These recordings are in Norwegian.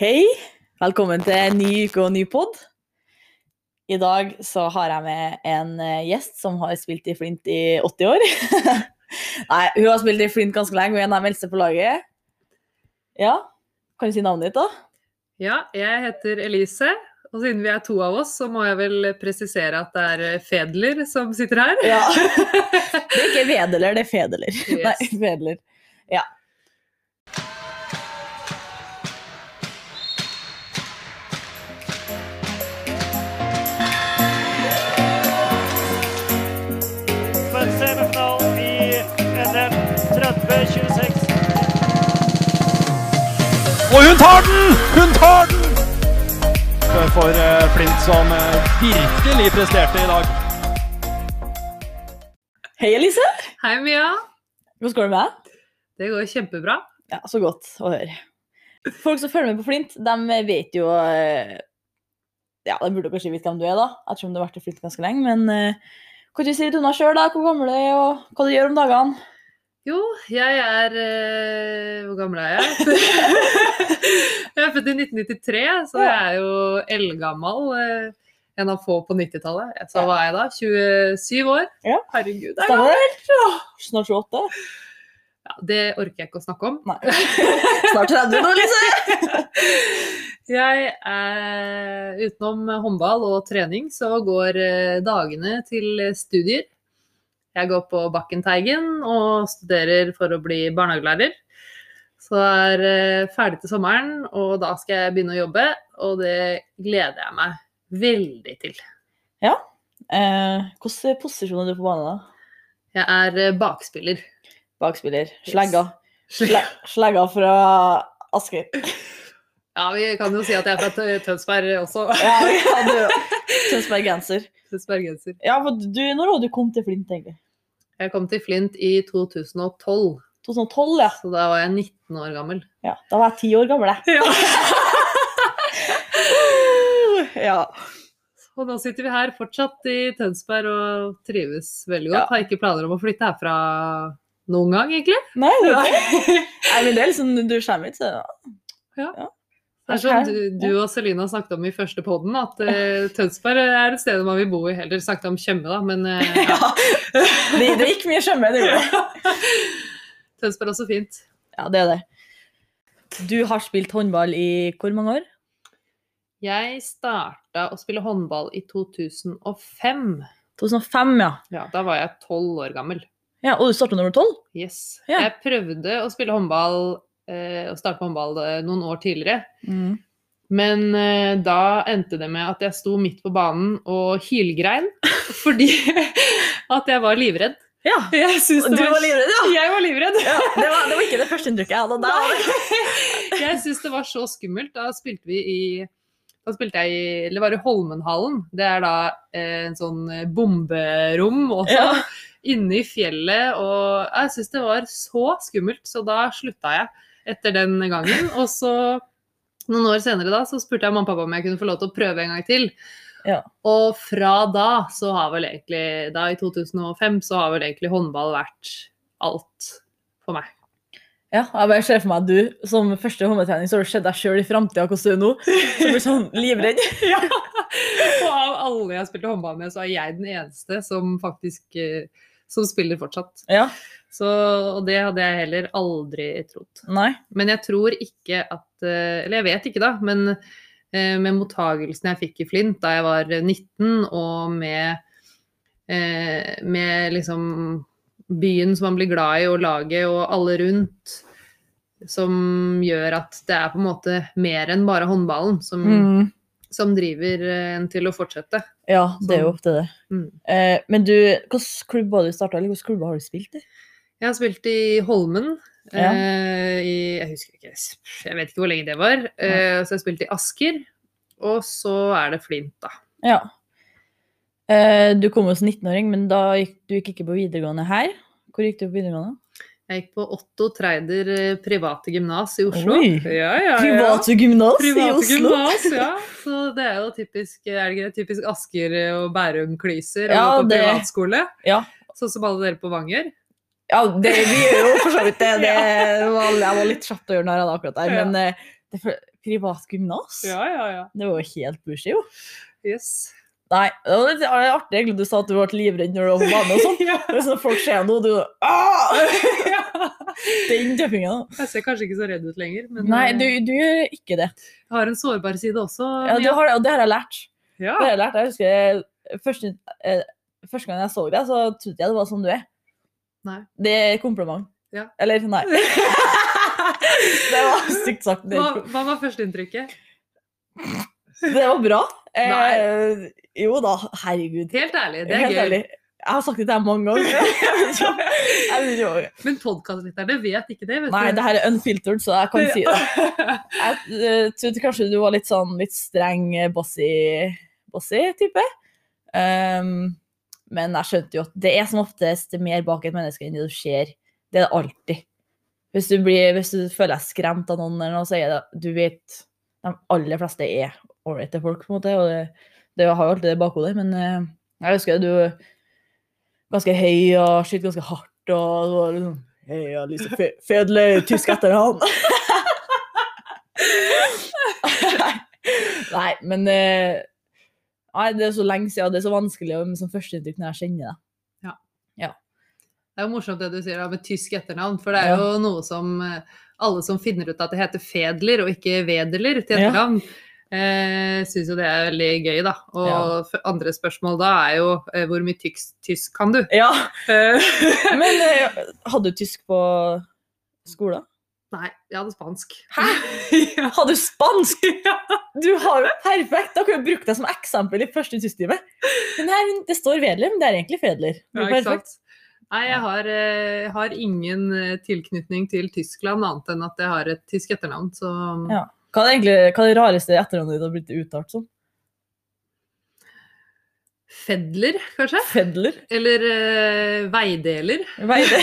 Hei, velkommen til en ny uke og ny pod. I dag så har jeg med en eh, gjest som har spilt i Flint i 80 år. Nei, hun har spilt i Flint ganske lenge, hun er en av de eldste på laget. Ja, kan du si navnet ditt da? Ja, jeg heter Elise. Og siden vi er to av oss, så må jeg vel presisere at det er eh, Fedler som sitter her. Ja. Det er ikke Vedeler, det er Fedeler. Yes. Nei, Fedler. Ja. 30-26. Og hun tar den! Hun tar den! For, eh, Flint, som eh, virkelig presterte i dag. Hei Elise, Hei, Mia. hvordan går det med deg? Det går kjempebra. Ja, så godt å høre. Folk som følger med på Flint, de vet jo eh, Ja, de burde kanskje vite hvem du er, da, ettersom du har vært i Flint ganske lenge. Men kan du si litt om deg sjøl, hvor gammel du er, og hva du gjør om dagene? Jo, jeg er øh, Hvor gammel er jeg? jeg er født i 1993, så jeg er jo eldgammel. Øh, en av få på 90-tallet. Så hva er jeg da? 27 år? Ja. Herregud, det er gammelt! Snart 28? Ja, det orker jeg ikke å snakke om. Nei. Snart 30 nå, Lise. Jeg er utenom håndball og trening, så går eh, dagene til studier. Jeg går på Bakkenteigen og studerer for å bli barnehagelærer. Så jeg er eh, ferdig til sommeren, og da skal jeg begynne å jobbe. Og det gleder jeg meg veldig til. Ja. Eh, Hvilken posisjon er du på banen, da? Jeg er eh, bakspiller. Bakspiller. Slegga. Yes. slegga fra Asker. Ja, vi kan jo si at jeg er fra Tønsberg også. Ja, ja du. Tønsbergenser. Ja, for du, når var du kom til Flint, egentlig? Jeg kom til Flint i 2012, 2012, ja. så da var jeg 19 år gammel. ja. Da var jeg 10 år gammel, jeg. Ja. Og nå sitter vi her fortsatt i Tønsberg og trives veldig godt. Ja. Har ikke planer om å flytte herfra noen gang, egentlig. Nei, det er ikke. Nei, men det er liksom, du kommer hit, så Det er som du, du og Selina snakket om i første podden, at uh, Tønsberg er et sted man vil bo i. Heller snakket om Tjøme, da, men uh, ja. Det, det gikk mye Tjøme, det gjorde det. Tønsberg er også fint. Ja, det er det. Du har spilt håndball i hvor mange år? Jeg starta å spille håndball i 2005. 2005, ja. Ja, Da var jeg tolv år gammel. ja og du startet når du var 12? Yes. Ja. Jeg prøvde å spille håndball eh, og starte på håndball eh, noen år tidligere. Men eh, da endte det med at jeg sto midt på banen og hylgrein fordi at jeg var livredd. Ja. Jeg synes Du var livredd, ja? Jeg var livredd. ja det, var, det var ikke det første inntrykket jeg hadde da. Jeg syns det var så skummelt. Da spilte vi i da spilte jeg i Eller var i Holmenhallen. Det er da eh, en sånn bomberom også. Ja. Inne i fjellet. Og jeg syns det var så skummelt, så da slutta jeg etter den gangen. Og så noen år senere da, så spurte jeg mamma og pappa om jeg kunne få lov til å prøve en gang til. Ja. Og fra da så har vel egentlig Da i 2005 så har vel egentlig håndball vært alt for meg. Ja, jeg bare ser for meg at du som første håndballtrening så har du sett deg sjøl i framtida hvordan du er nå. Så blir sånn livredd. Ja. Og av alle jeg spilte håndball med, så er jeg den eneste som faktisk eh, som spiller fortsatt. Ja. Så, og det hadde jeg heller aldri trodd. Nei. Men jeg tror ikke at eh, Eller jeg vet ikke, da. Men eh, med mottagelsen jeg fikk i Flint da jeg var 19, og med, eh, med liksom byen som man blir glad i, og laget og alle rundt, som gjør at det er på en måte mer enn bare håndballen som, Mm. som driver en til å fortsette. Ja, det er jo ofte det. Mm. Eh, men du, hvilken klubb har du starta, eller hvilken klubber har du spilt i? Jeg har spilt i Holmen. Ja. Eh, i, jeg husker ikke, jeg vet ikke hvor lenge det var. Eh, så jeg har spilt i Asker. Og så er det Flint, da. Ja. Eh, du kom jo som 19-åring, men da gikk du gikk ikke på videregående her. Hvor gikk du på videregående? Jeg gikk på Otto Treider private gymnas i Oslo. Oi. Ja, ja, ja. Private gymnas i Oslo. gymnas, ja. Så det er jo typisk, er det typisk Asker og Bærum-klyser Ja, gå på det- privatskole. Ja. Sånn som alle dere på Vanger. Ja, det, vi gjør jo for så vidt det. det var, jeg var litt kjapt å gjøre narr av det akkurat der, Ja. men eh, det for- privat gymnas, Ja, ja, ja. det var jo helt bushy, jo. Yes. Nei, det var litt artig egentlig du sa at du ble livredd når du var på bane og sånn. ja. Når folk ser noe, du. Den tøffingen. Jeg ser kanskje ikke så redd ut lenger, men Nei, eh, du, du gjør ikke det. jeg har en sårbar side også. Ja, du har, og det har jeg lært. Ja. Det har jeg lært. Jeg husker eh, første, eh, første gang jeg så deg, så trodde jeg det var sånn du er. Nei. Det er kompliment. Ja. Eller nei. det var stygt sagt. Hva, hva var førsteinntrykket? det var bra. Eh, jo da, herregud. Helt ærlig, det er Helt gøy. ærlig. Jeg har sagt det til deg mange ganger. Men podkastlytterne vet ikke det, vet Nei, du. det her er unfiltered, så jeg kan si det. Jeg eh, trodde kanskje du var litt sånn litt streng, bossy, bossy type. Um, men jeg skjønte jo at det er som oftest mer bak et menneske enn det du ser. Det er det alltid. Hvis du, blir, hvis du føler deg skremt av noen, eller noe, så er det Du vet de aller fleste er ålreite folk, på en måte. Og det, det har jo alltid det i bakhodet. Men eh, jeg husker du er ganske høy og skyter ganske hardt. Og du var liksom Hei, Alice Fe Fedle, tysk etternavn. Nei, men eh, Nei, det er så lenge siden, det er så vanskelig å- som førsteinntrykk når jeg kjenner Ja. Det er jo morsomt det du sier da, med tysk etternavn, for det er jo noe som eh, alle som finner ut at det heter Fedler og ikke Wedeler til Ja. etternavn, eh, syns jo det er veldig gøy, da. Og Ja. andre spørsmål da er jo eh, hvor mye tysk, tysk kan du? Ja, Eh, Men eh, hadde du tysk på skolen? Nei, jeg hadde spansk. Hæ? ja. Hadde du spansk? Du har jo perfekt! Da kan du bruke deg som eksempel i første tysktime. Men her, det står Wedler, men det er egentlig Fedler. Ja, ikke sant? Nei, jeg har, eh, har ingen eh, tilknytning til Tyskland annet enn at jeg har et tysk etternavn. Så Ja. Hva er egentlig hva er det rareste etternavnet ditt har blitt uttalt som? Fedler, kanskje? Fedler? Eller uh, veideler. Veide.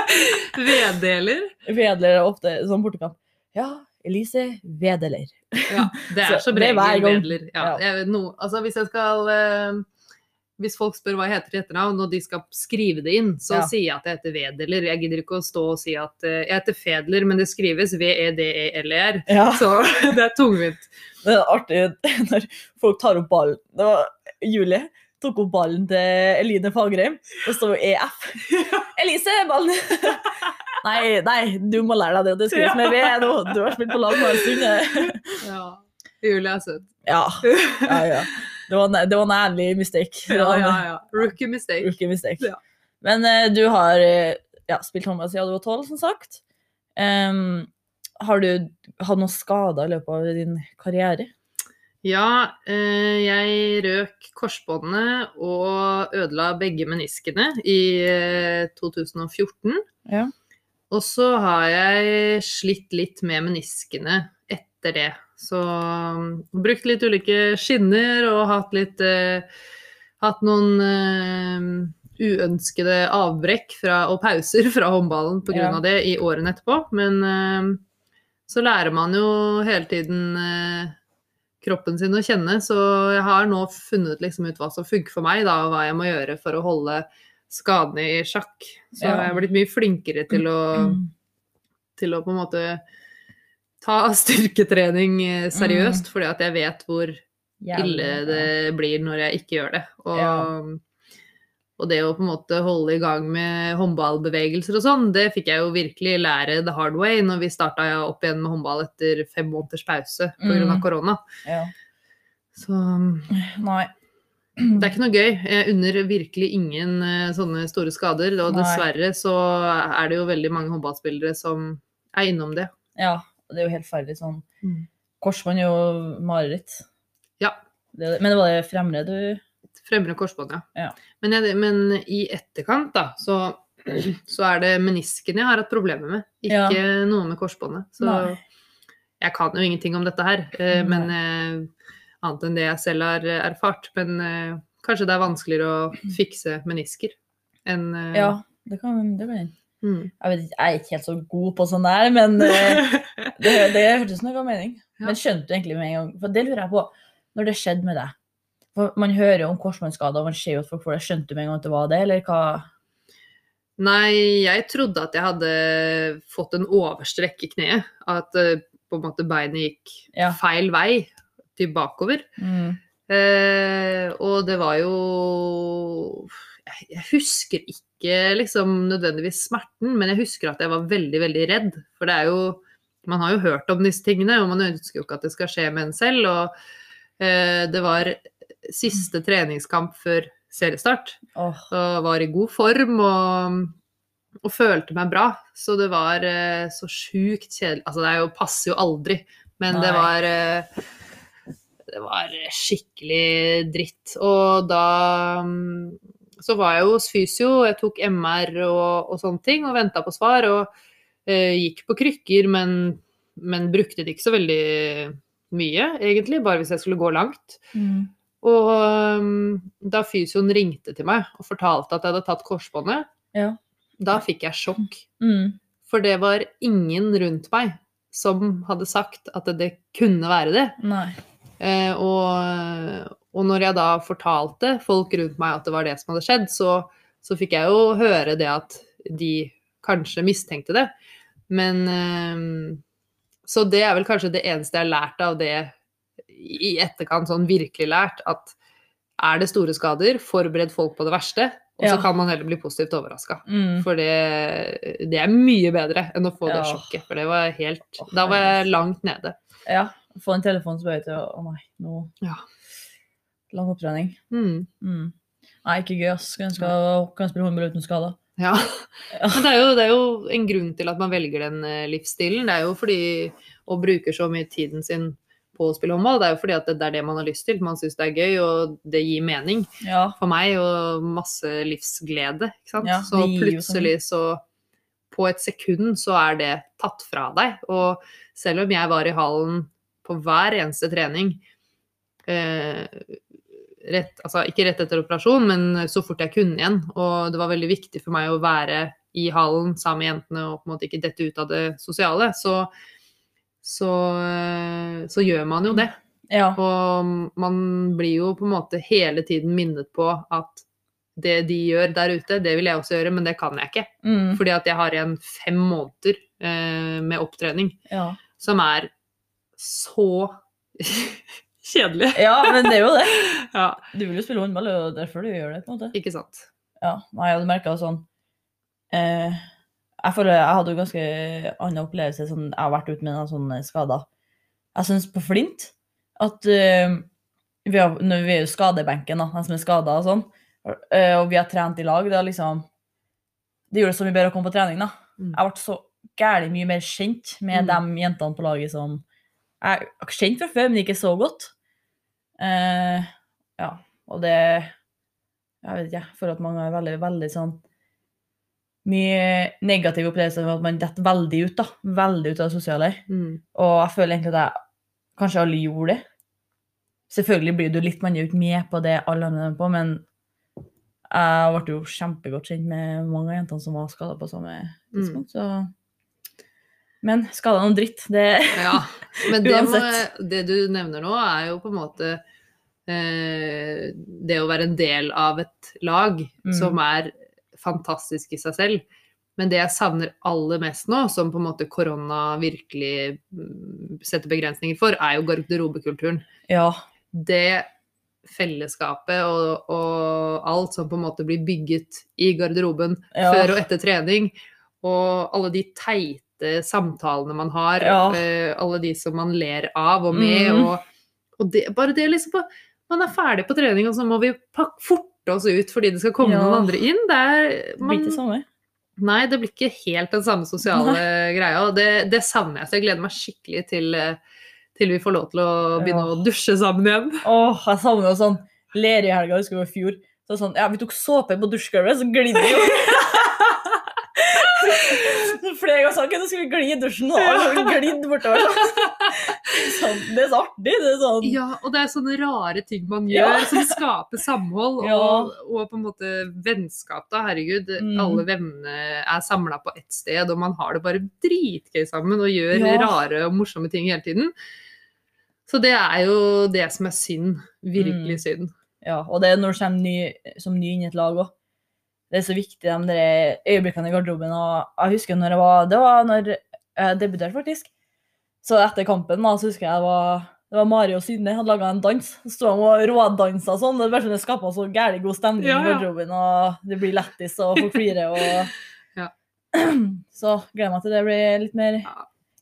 Veddeler. Veddeler er ofte sånn bortekamp. Ja, Elise Vedeler. Ja, det er Så regel gang. vedler. Ja, Ja. jeg no, altså hvis jeg skal uh, Hvis folk spør hva jeg heter i etternavn, og de skal skrive det inn, så Ja. sier jeg at jeg heter Vedeler. Jeg gidder ikke å stå og si at uh, jeg heter Fedler, men det skrives E V-E-D-E-L-E-R. Ja, Så det er tungvint. det er artig når folk tar opp ballen. Det var Julie tok opp ballen til Eline Fagerheim, og står EF. Elise, ballen! Nei, nei, du må lære deg det. Det skrives med V nå. Du har spilt på lag med en stund. Ja. Julie er søt. Ja, ja, ja. Det var, en- det var en ærlig mistake. Ja, ja, ja. Rookie mistake. Rookie mistake. Ja. Men uh, du har eh, ja, spilt håndball siden du var tolv, som sagt. Em, har du hatt noen skader i løpet av din karriere? Ja, eh, jeg røk korsbåndet og ødela begge meniskene i eh, 2014. Ja. Og så har jeg slitt litt med meniskene etter det. Så um, brukt litt ulike skinner og hatt litt eh, Hatt noen eh, uønskede avbrekk fra, og pauser fra håndballen pga. Ja. av det i årene etterpå. Men eh, så lærer man jo hele tiden eh, kroppen sin å kjenne, så jeg har nå funnet liksom ut hva som funker for meg, da, og hva jeg må gjøre for å holde skadene i sjakk. Så Ja. jeg har blitt mye flinkere til å, til å på en måte ta styrketrening seriøst, seriøst, fordi at jeg vet hvor ille det blir når jeg ikke gjør det. Og, Ja. Og det å på en måte holde i gang med håndballbevegelser og sånn, det fikk jeg jo virkelig lære the hard way når vi starta opp igjen med håndball etter fem måneders pause pga. Mm. av korona. Ja. Så Nei. det er ikke noe gøy. Jeg unner virkelig ingen eh, sånne store skader. Og Nei. dessverre så er det jo veldig mange håndballspillere som er innom det. Ja, det er jo helt ferdig sånn. Mm. Korsbånd er jo mareritt. Ja. Det, men det var det fremre du Fremre korsbånd, ja. Ja. Men, jeg, men i etterkant, da, så, så er det menisken jeg har hatt problemer med, ikke noe med korsbåndet. Så Nei. jeg kan jo ingenting om dette her, eh, men eh, annet enn det jeg selv har erfart. Men eh, kanskje det er vanskeligere å fikse menisker enn Ja, det kan hende. mm. Jeg, vet jeg er ikke helt så god på sånn der, men det, det hørtes noe av mening. Ja. Men skjønte du egentlig med en gang For det lurer jeg på, når det skjedde med deg. For man hører jo om korsbåndskader, og man ser jo at folk får det. Skjønte du med en gang at det var det, eller hva? Nei, jeg trodde at jeg hadde fått en overstrekk i kneet. At uh, på en måte beinet gikk Ja. feil vei, til bakover. Mm. Uh, og det var jo jeg husker ikke liksom nødvendigvis smerten, men jeg husker at jeg var veldig, veldig redd. For det er jo Man har jo hørt om disse tingene, og man ønsker jo ikke at det skal skje med en selv. Og uh, det var siste treningskamp før seriestart Oh. og var i god form og, og følte meg bra. Så det var eh, så sjukt kjedelig Altså, det jo, passer jo aldri, men det var eh, Det var skikkelig dritt. Og da mm, så var jeg hos fysio, jeg tok MR og, og sånne ting, og venta på svar. Og eh, gikk på krykker, men, men brukte det ikke så veldig mye, egentlig. Bare hvis jeg skulle gå langt. mm. Og um, da fysioen ringte til meg og fortalte at jeg hadde tatt korsbåndet, Ja. da fikk jeg sjokk. Mm. For det var ingen rundt meg som hadde sagt at det kunne være det. Eh, og, og når jeg da fortalte folk rundt meg at det var det som hadde skjedd, så, så fikk jeg jo høre det at de kanskje mistenkte det. Men eh, Så det er vel kanskje det eneste jeg har lært av det i etterkant, sånn virkelig lært, at er det store skader, forbered folk på det verste, og så Ja. kan man heller bli positivt overraska. Mm. For det, det er mye bedre enn å få det sjokket. For det var helt oh, Da var jeg langt nede. Ja. Få en telefon, som bare til Å nei, nå Ja. Lang opptrening. Mm. Mm. Nei, ikke gøy, ass. Skulle ønske jeg kunne spille håndball uten skader. Ja. Men det er, jo, det er jo en grunn til at man velger den eh, livsstilen. Det er jo fordi å bruke så mye tiden sin på å spille håndball. Det er jo fordi at det er det man har lyst til. Man syns det er gøy, og det gir mening Ja. for meg, og masse livsglede. Ikke sant? Ja, så plutselig så På et sekund så er det tatt fra deg. Og selv om jeg var i hallen på hver eneste trening eh, rett, altså ikke rett etter operasjon, men så fort jeg kunne igjen. Og det var veldig viktig for meg å være i hallen sammen med jentene og på en måte ikke dette ut av det sosiale. Så, så, eh, så gjør man jo det. ja. Og man blir jo på en måte hele tiden minnet på at det de gjør der ute, det vil jeg også gjøre, men det kan jeg ikke. Mm. Fordi at jeg har igjen fem måneder eh, med opptrening ja. som er så kjedelig. Ja, men det er jo det. Ja, Du vil jo spille håndball, og derfor du gjør det. på en måte. ikke sant. Ja, nei, jeg hadde merka sånn eh, Jeg føler jeg hadde jo ganske annen opplevelse sånn, Jeg har vært ute med noen sånne skader. Jeg syns på Flint at uh, vi, har, når vi er jo skadebenken, da, de som er skada og sånn, uh, og vi har trent i lag, det liksom Det gjorde det så mye bedre å komme på trening, da. Mm. Jeg ble så gærent mye mer kjent med Mm. de jentene på laget som jeg er kjent fra før, men ikke så godt. Uh, ja, og det Jeg vet ikke, jeg føler at mange er veldig, veldig sånn Mye negative opplevelser med at man detter veldig ut, da. Veldig ut av det sosiale. Mm. Og jeg føler egentlig at jeg kanskje alle gjorde det. Selvfølgelig blir du litt, man er ikke med på det alle andre er på, men jeg ble jo kjempegodt kjent med mange av jentene som var skada på samme tidspunkt, så Men skada noe dritt, det Ja, men det, må, det du nevner nå, er jo på en måte eh, det å være en del av et lag Mm. som er fantastisk i seg selv. Men det jeg savner aller mest nå, som på en måte korona virkelig mm, setter begrensninger for, er jo garderobekulturen. Ja. Det fellesskapet og, og alt som på en måte blir bygget i garderoben Ja. før og etter trening, og alle de teite samtalene man har, Ja. eh, alle de som man ler av og med, Mm. og, og det, bare det liksom på, Man er ferdig på trening, og så må vi pakke forte oss ut fordi det skal komme Ja. noen andre inn. Det er, Det blir ikke det samme. Nei, det blir ikke helt den samme sosiale greia, og det, det savner jeg. Så jeg gleder meg skikkelig til, til vi får lov til å begynne Ja. å dusje sammen igjen. Åh, jeg savner jo sånn ler i helga, husker jeg i fjor. Så sånn, ja, vi tok såpe på dusjgulvet, så glidde vi jo. Flere ganger sa jeg at skulle gli i dusjen, og alle glidd bortover. Sånn, det er så artig. Det er sånn. Ja, og det er sånne rare ting man Ja. gjør som skaper samhold Ja. og, og på en måte vennskap. da, Herregud, Mm. alle vennene er samla på ett sted, og man har det bare dritgøy sammen og gjør Ja. rare og morsomme ting hele tiden. Så det er jo det som er synd. Virkelig Mm. synd. Ja, og det er når du kommer ny, som ny inn i et lag òg. det er så viktig, de øyeblikkene i garderoben. Og jeg husker når jeg var Det var når jeg debuterte, faktisk. Så etter kampen da, så husker jeg det var, det var Mari og Synne hadde laga en dans. Så sto de og rådansa sånn. Det sånn, det skapa så gæren god stemning Ja, i garderoben, og det blir lættis, og folk flirer, og Ja. Så gleder meg til det blir litt mer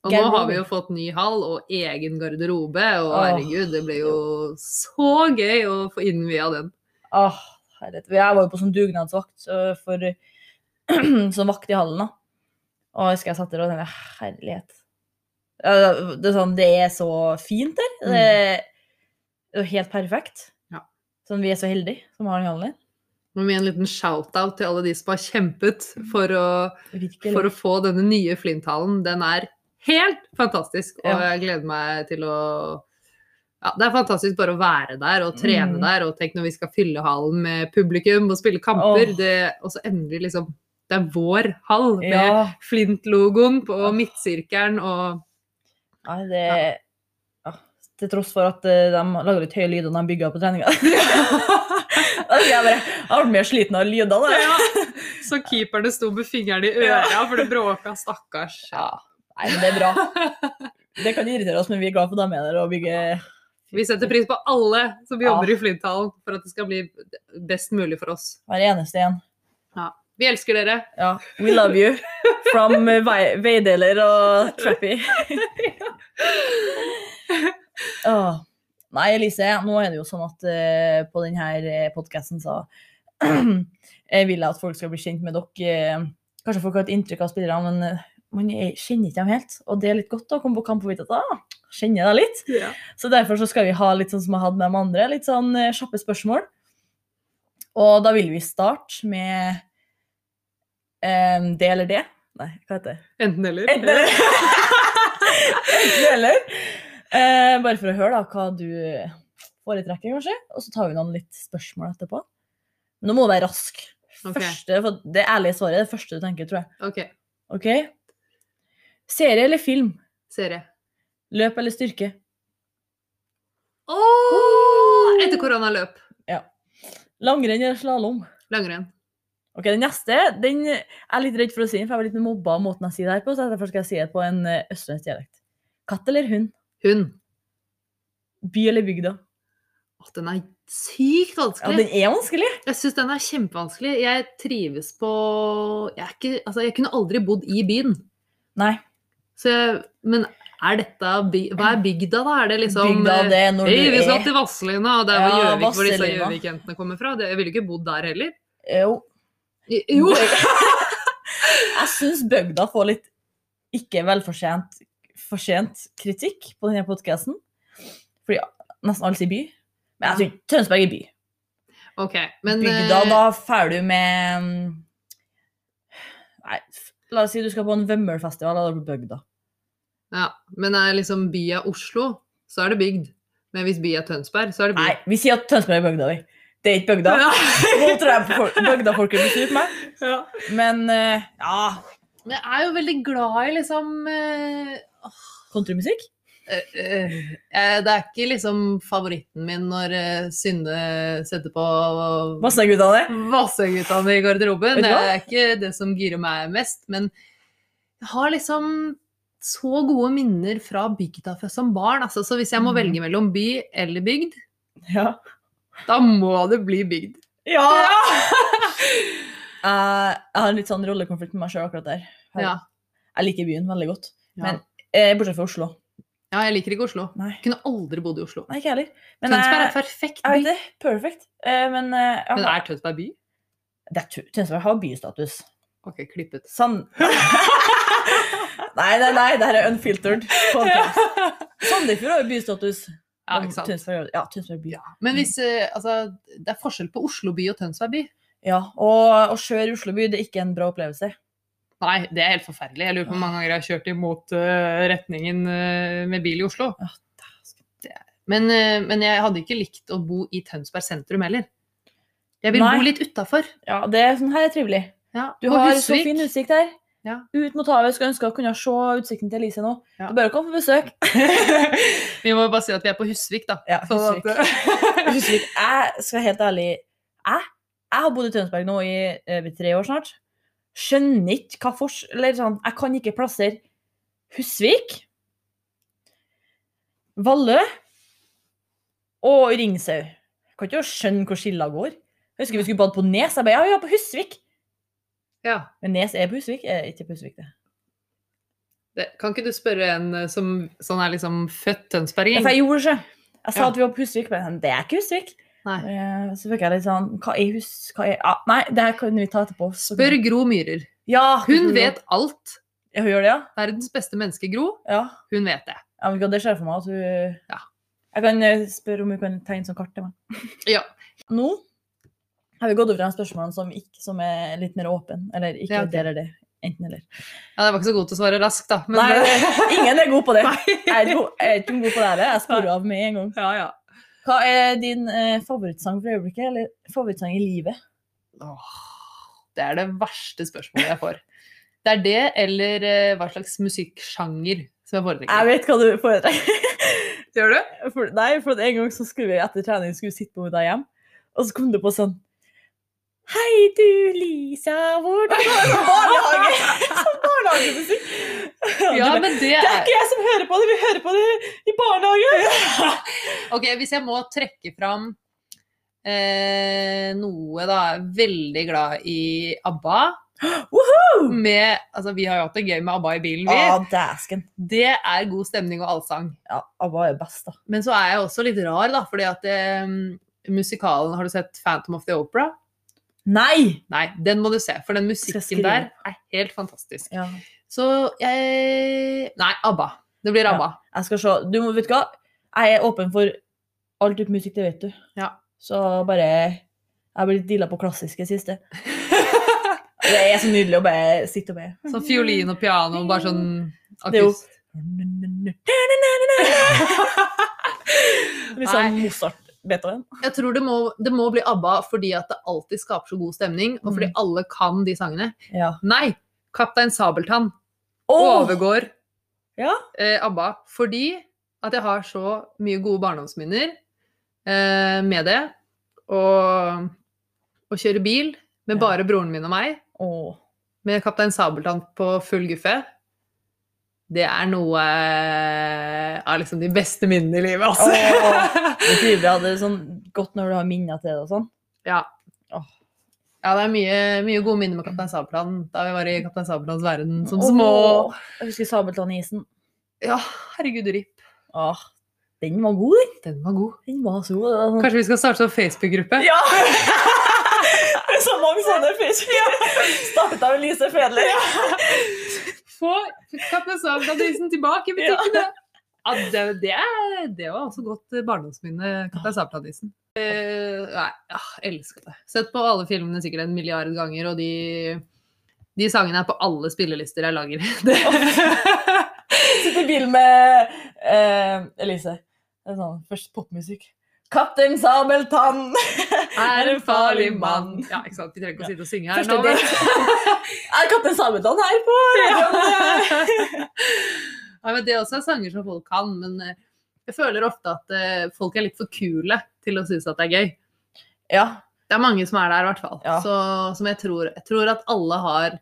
Og nå har vi jo fått ny hall og egen garderobe, og Åh. herregud, det blir jo så gøy å få innvia den. Åh, herlighet. Jeg var jo på sånn dugnadsvakt for, som vakt i hallen, da. Og jeg husker jeg satt der og tenkte herlighet. Ja, Det er, sånn, det er så fint der. Det er, det er helt perfekt. Ja. Sånn, vi er så heldige som har den hallen din Nå med en liten shout-out til alle de som har kjempet for å, for å få denne nye Flinthallen. Den er helt fantastisk, og Ja. jeg gleder meg til å ja, Det er fantastisk bare å være der og trene Mm. der. Og tenk når vi skal fylle hallen med publikum og spille kamper. Oh. Det, og så endelig liksom Det er vår hall med Ja, Flint-logoen på midtsirkelen og nei, det ja. Til tross for at eh, de lager litt høye lyder når de bygger på treninga. Jeg bare Jeg ble mer sliten av lyder. da. Ja, Så keeperne sto med fingeren i øra for det bråka, stakkars. Ja. Nei, men det er bra. Det kan irritere oss, men vi er glad for at de er der og bygger Vi setter pris på alle som jobber Ja. i Flinthallen for at det skal bli best mulig for oss. hver eneste en. Vi elsker dere. Ja. We love you. From eh, veideler og Trappy. oh. Nei, Elise, nå er det jo sånn at uh, på denne podkasten så jeg vil at folk skal bli kjent med dere. eh, Kanskje folk har et inntrykk av spillerne, men eh, man er- kjenner ikke dem helt. Og det er litt godt å komme på kamp og vite at ah, kjenner deg litt. Så derfor så skal vi ha litt sånn som jeg hadde med de andre, litt sånn eh, kjappe spørsmål. Og da vil vi starte med eh, det eller det. Nei, hva heter det? Enten eller. Enten eller. Eh, bare for å høre da, hva du foretrekker, kanskje. Og så tar vi noen litt spørsmål etterpå. Men nå må du være rask. Okay. Første, for det ærlige svaret er det første du tenker, tror jeg. Ok. okay? Serie eller film? Serie. Løp eller styrke? Oh! Etter koronaløp. Langrenn eller slalåm? Langrenn. Ok, Den neste den er litt redd for å si, den, for jeg var litt mobba av måten jeg sier det her på, så derfor skal jeg si det på en eh, østlandsk dialekt. Katt eller hund? Hund. By eller bygda? Åh, den er sykt vanskelig. Ja, den er vanskelig. Jeg syns den er kjempevanskelig. Jeg trives på jeg, ikke, altså, jeg kunne aldri bodd i byen. Nei. Så jeg, men er dette by, Hva er bygda, da? Er det liksom bygda, eh, det er når du vi skal til Vazelina, og det er Ja, hvor Gjøvik, hvor disse. Gjøvik-jentene kommer fra. Jeg ville ikke bodd der heller. Jo. Jo! Jeg syns bygda får litt ikke velfortjent fortjent kritikk på denne podkasten. Fordi nesten alle sier by. Men jeg tror ikke Tønsberg er by. Ok, men Bygda, eh, da drar du med Nei, la oss si du skal på en Vømmølfestival, da er du på bygda. Ja, men er liksom by av Oslo, så er det bygd. Men hvis by er Tønsberg, så er det by. Nei, vi sier at Tønsberg er bygda, vi. Det er ikke bygda. Nå tror jeg folk- bygdafolket blir sur på meg. Ja. Men uh, ja, Men jeg er jo veldig glad i liksom uh, countrymusikk? Uh, uh, eh, Det er ikke liksom favoritten min når Synne setter på Vassendgutane? Vassendgutane i garderoben. Det er ikke det som girer meg mest. Men jeg har liksom så gode minner fra bygda som barn. Altså, så hvis jeg må Mhm. velge mellom by eller bygd, Ja. Da må det bli bygd. ja. Eh, jeg har en litt sånn rollekonflikt med meg sjøl akkurat der. Jeg, Ja. jeg liker byen veldig godt. Ja. Men eh, bortsett fra Oslo. ja, jeg liker ikke Oslo. Nei, Kunne aldri bodd i Oslo. Nei ikke heller. Men Tønsberg er jeg, perfekt by. det. Perfect. Uh, men uh, jeg Men er Tønsberg by? er Tønsberg har bystatus. Ok, klippet. Sand... nei, nei, nei, det her er unfiltered. podcast. Sandefjord har jo bystatus. Ja, ikke sant? Tønsberg, ja, Tønsberg by. Ja. Men hvis eh, Altså, det er forskjell på Oslo by og Tønsberg by. Ja, og å kjøre i Oslo by det er ikke en bra opplevelse. Nei, det er helt forferdelig. Jeg lurer på hvor mange ganger jeg har kjørt imot eh, retningen eh, med bil i Oslo. Ja, Men, eh, men jeg hadde ikke likt å bo i Tønsberg sentrum heller. Jeg vil Nei. bo litt utafor. Ja, det er sånn her er trivelig. Ja, Du har så Husvik. fin utsikt her. Ja. Ut mot havet. Skulle ønske å kunne se utsikten til Elise nå. Ja. Du bør komme på besøk. Vi må bare si at vi er på Husvik, da. Ja, Sånn at- Husvik, jeg skal helt ærlig Jeg, Jeg har bodd i Tønsberg nå i over tre år snart. Skjønner ikke hva fors... Eller sånn, jeg kan ikke plassere Husvik, Vallø og Ringsau. Jeg kan ikke skjønne hvor skilla går. Jeg husker vi skulle bade på Nes. Jeg bare, ja, vi var på Husvik. Ja. Men Nes er Busvik? Er ikke Busvik, det. Det, kan ikke du spørre en eh, som sånn er liksom født tønsberging? Jeg gjorde det ikke. Jeg sa Ja. at vi var på Husvik, men det er ikke Husvik. Nei. Eh, Så fikk jeg litt sånn Hva er hus... Hva er ah, Nei, det her kan vi ta etterpå. Så- Spør Gro Myhrer. Ja, Hun vet alt. Ja, hun gjør det, ja? Verdens beste menneske, Gro. Ja. Hun vet det. ja men det skjer for meg at hun Ja. Jeg kan eh, spørre om hun kan tegne sånn kart til meg. Ja. Nå har vi gått over til spørsmålene som, ikke, som er litt mer åpne. Eller ikke Ja, okay. det det. Enten eller. Ja, jeg var ikke så god til å svare raskt, da. Men Nei, ingen er god på det. Jeg er god, jeg er ikke god på det heller. Jeg sporer av med en gang. Ja, ja. Hva er din eh, favorittsang for øyeblikket? Eller favorittsang i livet? Åh, det er det verste spørsmålet jeg får. Det er det, eller eh, hva slags musikksjanger som jeg Jeg vet hva du foretrekker. Gjør du? For, nei, for en gang så skulle vi etter trening skulle sitte på deg hjem, og så kom det på sånn Hei du, Lisa, hvordan går det? Barnehage. Som barnehagemusikk. Ja, men det det er er ikke jeg som hører på det, vi hører på det i barnehagen. Ok, hvis jeg må trekke fram eh, noe, da. Veldig glad i ABBA. Med, altså, vi har jo hatt det gøy med ABBA i bilen, vi. Ah. Det er god stemning og allsang. Ja, ABBA er best, da. Men så er jeg også litt rar, da, fordi at eh, musikalen Har du sett Phantom of the Opera? Nei! Nei, den må du se, for den musikken der er helt fantastisk. Ja. Så jeg Nei, ABBA. Det blir Ja. ABBA. Jeg skal se. Du må, vet du hva? Jeg er åpen for all type musikk, det vet du. Ja. Så bare Jeg har blitt deala på klassiske siste. Det er så nydelig å bare sitte og be. Sånn fiolin og piano, bare sånn Det er jo- akust. Litt sånn Mozart. Beethoven. Jeg tror det må, det må bli ABBA fordi at det alltid skaper så god stemning, og fordi Mm. alle kan de sangene. Ja. Nei! Kaptein Sabeltann oh! overgår Ja. eh, ABBA fordi at jeg har så mye gode barndomsminner eh, med det. Og å kjøre bil med bare broren min og meg, Oh. med Kaptein Sabeltann på full guffe, det er noe eh, av liksom de beste minnene i livet, altså. Åh. Det. Det er sånn godt når du har minner til det og sånn. ja. Ja, det er mye, mye gode minner med Kaptein Sabeltann da vi var i Kaptein Sabeltanns verden som små. Jeg husker Sabeltann-isen. Ja, herregud, RIP. Åh. Den var god, den. Den var god. Den var så god. Sånn- Kanskje vi skal starte en Facebook-gruppe? Ja! det er så mange sånne fisk. Startet av Lise Fedler. Få Kaptein tilbake i butikkene! Ja, det, det, er, det var også godt eh, barndomsminne, Kaptein Sabeltann-isen. Eh, nei, ja, elsker det. Sett på alle filmene sikkert en milliard ganger, og de, de sangene er på alle spillelister jeg lager. Det. Sitter i bil med uh, Elise. Det er sånn, først popmusikk. Kaptein Sabeltann er en farlig mann. Ja, ikke sant. Vi trenger ikke å sitte og synge her nå. Er Kaptein Sabeltann her på radioen? Ja, men det også er sanger som folk kan, men eh, jeg føler ofte at eh, folk er litt for kule til å synes at det er gøy. Ja. Det er mange som er der, i hvert fall. Ja. Så, som jeg tror, jeg tror at alle har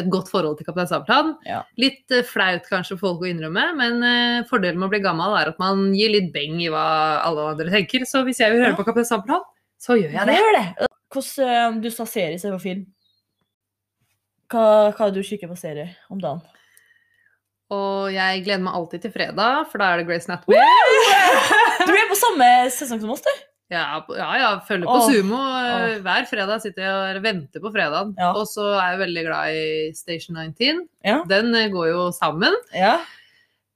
et godt forhold til Kaptein Sabeltann. Ja. Litt eh, flaut kanskje for folk å innrømme, men eh, fordelen med å bli gammel er at man gir litt beng i hva alle andre tenker. Så hvis jeg vil høre Ja. på Kaptein Sabeltann, så gjør jeg det. det. Hvordan eh, du sa serie istedenfor film? Hva, hva er du kikker på serie om dagen? Og jeg gleder meg alltid til fredag, for da er det Grace Anatomy. Du er på samme sesong som oss, du. Ja, ja, ja følger på Åh, Sumo. eh, åh. Hver fredag sitter jeg og venter på fredagen. Ja. Og så er jeg veldig glad i Station 19. Ja. Den eh, går jo sammen. Ja.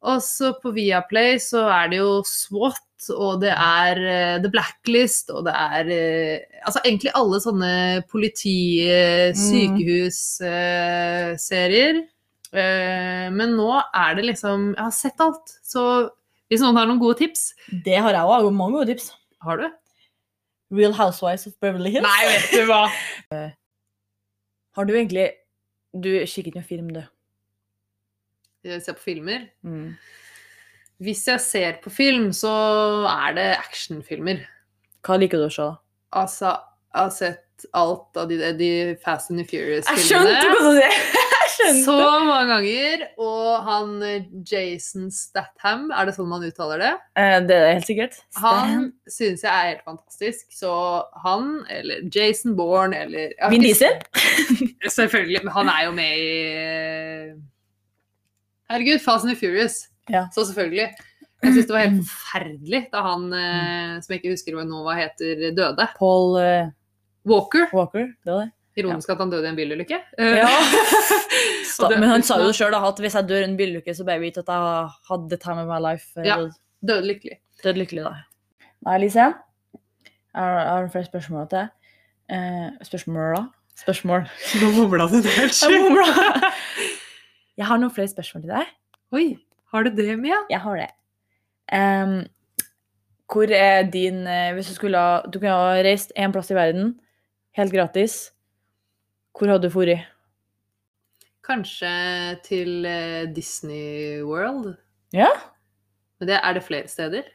Og så på Viaplay så er det jo SWAT, og det er uh, The Blacklist, og det er uh, Altså egentlig alle sånne politi-, eh, Mm. sykehusserier. Eh, Men nå er det liksom Jeg har sett alt. Så hvis noen har noen gode tips Det har jeg òg. Mange gode tips. Har du? Real Housewives of Beverly Hills. Nei, vet du hva! Har du egentlig Du kikker ikke med film, du? Jeg ser på filmer. Mm. Hvis jeg ser på film, så er det actionfilmer. Hva liker du å se? da? Altså, har sett alt av de, de Fast and the Jeg skjønte Furious-filmene. hva du sier! Så mange ganger. Og han eh, Jason Statham, er det sånn man uttaler det? Eh, Det er helt sikkert. Han syns jeg er helt fantastisk. Så han, eller Jason Bourne, eller Vin Diesel? Selvfølgelig. Men han er jo med i eh, Herregud, Fast and Furious. Ja. Så selvfølgelig. Jeg syns det var helt forferdelig da han, eh, som jeg ikke husker hva nå heter, døde. Paul eh, Walker. Walker, det var det. Ironisk at han døde i en bilulykke. Ja. Og Men han sa jo sjøl, at hvis jeg dør i en bilulykke, så bare vite at jeg hadde the time of my life. eh, Ja. Døde lykkelig. Død lykkelig, da. Nei, Lise. Jeg har, jeg har flere spørsmål til deg. Eh, spørsmål, da? Spørsmål. Nå mumla du det helt Jeg. Jeg har noen flere spørsmål til deg. Oi, har du det, Mia? Jeg har det. Um, hvor er din eh, Hvis du skulle ha Du kunne ha reist én plass i verden, helt gratis. Hvor hadde du dratt? Kanskje til eh, Disney World? Ja? Men det, er det flere steder?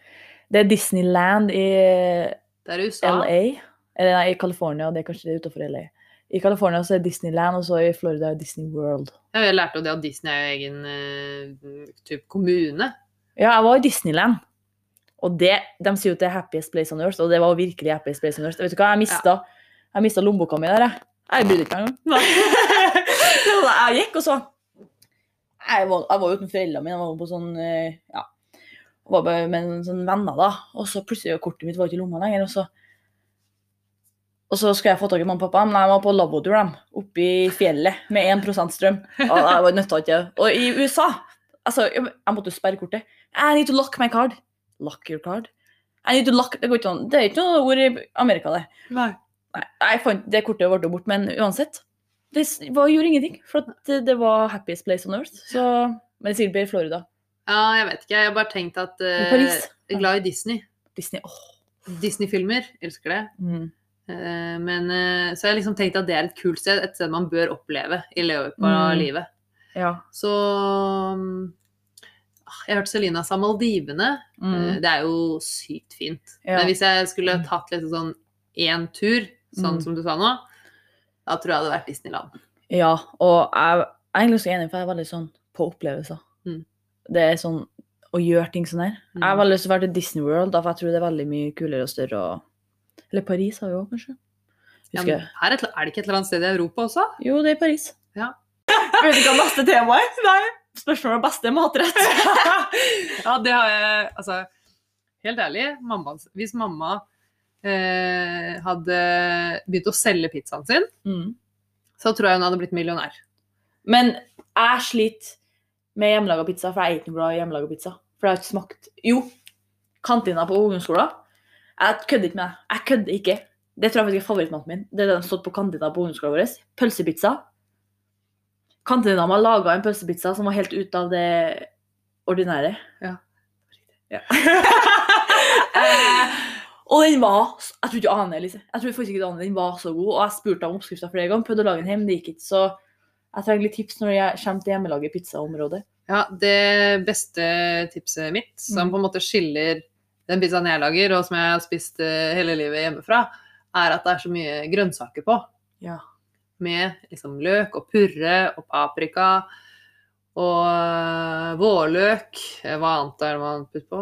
Det er Disneyland i Det er USA. LA. Eller nei, i California. Det er kanskje det utenfor LA. I California så er Disneyland, og så i Florida er Disney World. Ja, jeg lærte jo det at Disney er jo egen uh, type kommune. Ja, jeg var i Disneyland. Og det, de sier jo at det er happiest place on earth, og det var virkelig happiest place on earth. Vet du hva, jeg mista, mista lommeboka mi der, jeg. Jeg brydde ikke meg engang. jeg gikk, og så Jeg var, jeg var uten foreldrene mine, jeg var på sånn eh, Ja. Var med sånne venner, da. Og så plutselig var kortet mitt var ikke i lomma lenger, og så og så skal jeg få tak i mamma og pappa, men jeg var på labotur dem, oppe i fjellet med 1 strøm. Og jeg var nødt til ikke Og i USA altså, jeg, måtte sperre kortet. I need to lock my card. Lock your card. I need to lock Det går ikke an. Det er ikke noe ord i Amerika, det. Nei. Nei, fant det kortet ble bort, men uansett. Det var, gjorde ingenting, for det, var happiest place on earth. Så, men sikkert blir Florida. Ja, jeg vet ikke. Jeg har bare tenkt at uh. Jeg er glad i Disney. Disney. oh. Disney-filmer. Elsker det. Mm. Uh, Men uh, så jeg har liksom tenkt at det er et kult sted. Et sted man bør oppleve i løpet av Mm. livet. Ja. Så ah, Jeg har hørt Selina sa Maldivene. Eh, Mm. Det er jo sykt fint. Ja. Men hvis jeg skulle tatt litt sånn én tur, sånn Mm. som du sa nå, da tror jeg det hadde vært Disneyland. ja. Og jeg, jeg er egentlig så enig, for jeg er veldig sånn på opplevelser. Mm. Det er sånn å gjøre ting sånn her. Jeg har Mm. veldig lyst til å være til Disney World, for jeg tror det er veldig mye kulere og større. Og... Eller Paris har vi òg, kanskje. Ja, er, et, er det ikke et eller annet sted i Europa også? Jo, det er Paris. Ja. Vet du hva neste tema er? Nei. Spørsmålet om beste matrett. ja, det har jeg Altså, helt ærlig, mamma, hvis mamma eh, hadde begynt å selge pizzaen sin, Mm. så tror jeg hun hadde blitt millionær. Men jeg sliter med hjemmelaga pizza, for jeg er ikke glad i hjemmelaga pizza. For jeg har ikke smakt Jo, kantina på ungdomsskolen. Jeg kødder ikke med det. Jeg kødder ikke. Det tror jeg faktisk er favorittmaten min. Det er det de har stått på kantina på ungdomsskolen vår. Pølsepizza. Kantina har laga en pølsepizza som var helt ute av det ordinære. Ja. Ja. Og den var Jeg tror ikke du aner, Elise. Jeg tror faktisk ikke du aner, Den var så god. Og jeg spurte om oppskrifta flere ganger, prøvde å lage den hjemme, det gikk ikke. Så jeg trenger litt tips når jeg kommer til hjemmelaget pizzaområdet. Ja, det beste tipset mitt, som Mm. på en måte skiller den pizzaen jeg lager, og som jeg har spist eh, hele livet hjemmefra, er at det er så mye grønnsaker på. Ja. Med liksom løk og purre og paprika og eh, vårløk. Eh, Hva annet er det man putter på?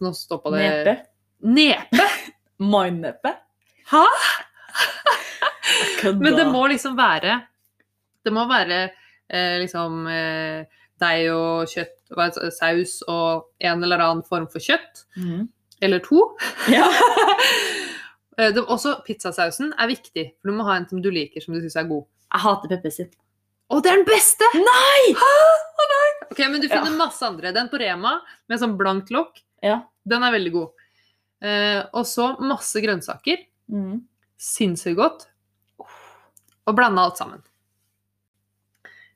Nå stoppa det Nepe. Nepe! Mindnepe. Hæ? Men det må liksom være Det må være eh, liksom eh, deig og kjøtt, hva saus og en eller annen form for kjøtt. Mm. Eller to. Ja. Eh, det, også pizzasausen er viktig, for du må ha en som du liker, som du syns er god. Jeg hater peppersild. Å, det er den beste! Nei! Ok, Men du finner masse andre. Den på Rema med sånn blankt lokk, Ja. den er veldig god. Eh, og så masse grønnsaker. Mm. Sinnssykt godt. Og blanda alt sammen.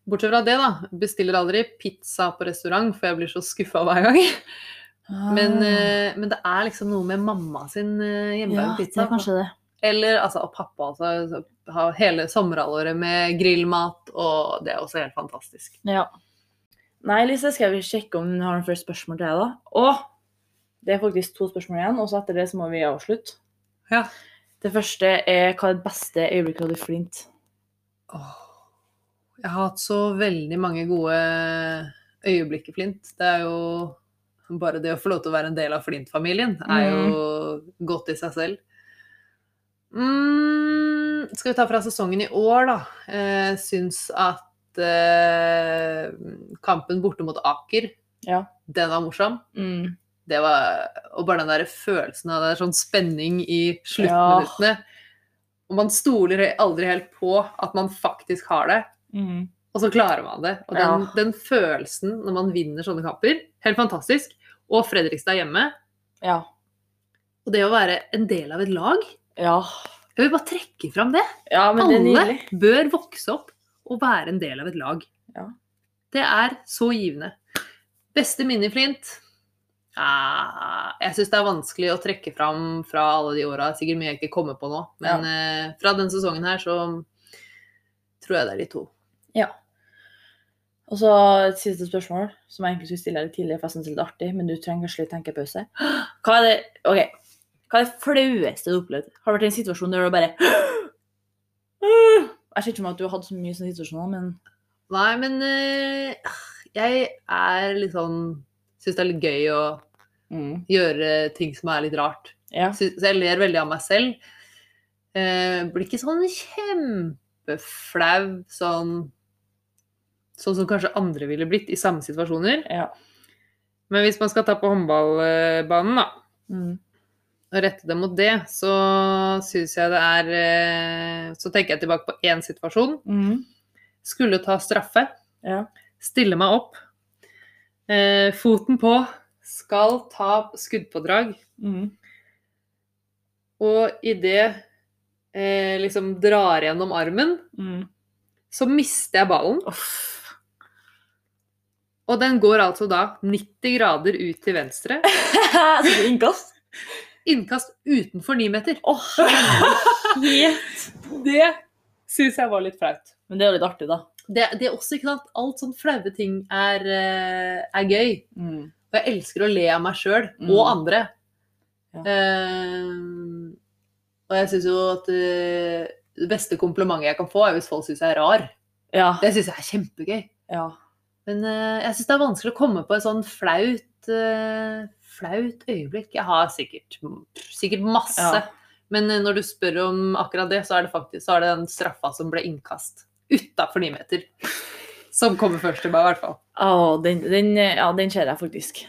Bortsett fra det, da. Bestiller aldri pizza på restaurant, for jeg blir så skuffa hver gang. Men, Ah. eh, men det er liksom noe med mamma sin eh, ja, pizza. det er kanskje det. Eller altså, og pappa altså. Har hele sommerhalvåret med grillmat, og det er også helt fantastisk. Ja. Nei, Lise, skal vi sjekke om hun har noen flere spørsmål til deg, da? Å! Det er faktisk to spørsmål igjen, og så etter det så må vi avslutte. Ja. Det første er hva er det beste øyeblikket du hadde flint? Åh, Jeg har hatt så veldig mange gode øyeblikk i Flint. Det er jo bare det å få lov til å være en del av Flint-familien er jo godt i seg selv. Mm, skal vi ta fra sesongen i år, da. Eh, syns at eh, kampen borte mot Aker, Ja. den var morsom. Mm. Det var, og bare den der følelsen av det er sånn spenning i sluttminuttene. Og man stoler aldri helt på at man faktisk har det, Mm. og så klarer man det. Og den, Ja. den følelsen når man vinner sånne kamper, helt fantastisk. Og Fredrikstad hjemme. Ja. Og det å være en del av et lag. Ja. Jeg vil bare trekke fram det. ja, men det Alle bør vokse opp og være en del av et lag. Ja. Det er så givende. Beste minne i Flint? Ah, jeg syns det er vanskelig å trekke fram fra alle de åra. Sikkert mye jeg ikke kommer på nå. Men eh, fra denne sesongen her så tror jeg det er de to. Ja. Og så et siste spørsmål, som jeg egentlig skulle stille deg tidligere, for jeg syns det er litt artig, men du trenger kanskje litt tenkepause. Hva er det Ok, hva er det flaueste du har opplevd? Har det vært en situasjon der du bare Jeg ser ikke for meg at du har hatt så mye sånne situasjoner, men Nei, men eh, jeg er litt sånn Syns det er litt gøy å mm. gjøre ting som er litt rart. Ja. Så jeg ler veldig av meg selv. Eh, blir ikke sånn kjempeflau sånn Sånn som kanskje andre ville blitt i samme situasjoner. ja. Men hvis man skal ta på håndballbanen, da, Mm. og rette det mot det, så syns jeg det er eh, Så tenker jeg tilbake på én situasjon. Mm. Skulle ta straffe. Ja. Stille meg opp. Eh, foten på. Skal ta skuddpådrag. Mm. Og idet eh, liksom drar gjennom armen, Mm. så mister jeg ballen. Uff. Og den går altså da 90 grader ut til venstre. Er innkast? Innkast utenfor 9 meter. Oh. Det syns jeg var litt flaut. Men det er jo litt artig, da. Det, det er også ikke sant, Alt sånn flaue ting er, eh, er gøy. Mm. Og jeg elsker å le av meg sjøl Mm. og andre. Ja. Uh, og jeg syns jo at uh, det beste komplimentet jeg kan få, er hvis folk syns jeg er rar. Ja. Det syns jeg er kjempegøy. ja. Men uh, jeg syns det er vanskelig å komme på et sånn flaut, flaut øyeblikk. Jeg har sikkert, sikkert masse. Men når du spør om akkurat det, så er det faktisk så er det den straffa som ble innkast utafor ni meter. Som kommer først til meg, i hvert fall. Oh, den, den, ja, den ser jeg faktisk.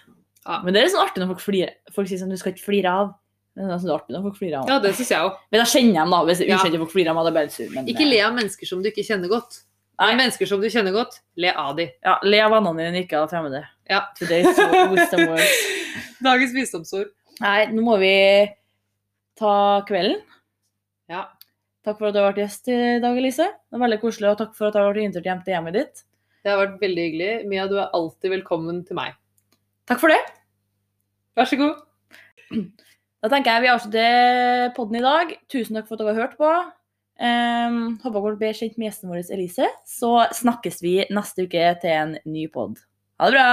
Ja. Men det er sånn artig når folk flirer. Folk sier sånn, du skal ikke flire av. Det er sånn artig når folk flirer av. Ja, det synes jeg også. Men da kjenner jeg dem da, hvis Ja. ukjente folk flirer av meg, da blir jeg sur. Men, Ikke eh, le av mennesker som du ikke kjenner godt. Nei. Men mennesker som du kjenner godt, le av de. Ja, le av vennene dine, ikke av fremmede. Ja. Today's wisdom words. Dagens visdomsord. Nei, nå må vi ta kvelden. Ja. Takk for at du har vært gjest i dag, Elise. Det var veldig koselig, og takk for at du har vært invitert hjem til hjemmet ditt. Det har vært veldig hyggelig. Mia, du er alltid velkommen til meg. Takk for det. Vær så god. Da tenker jeg vi avslutter podden i dag. Tusen takk for at dere har hørt på. Um, håper dere blir kjent med gjesten vår Elise. Så snakkes vi neste uke til en ny pod. Ha det bra!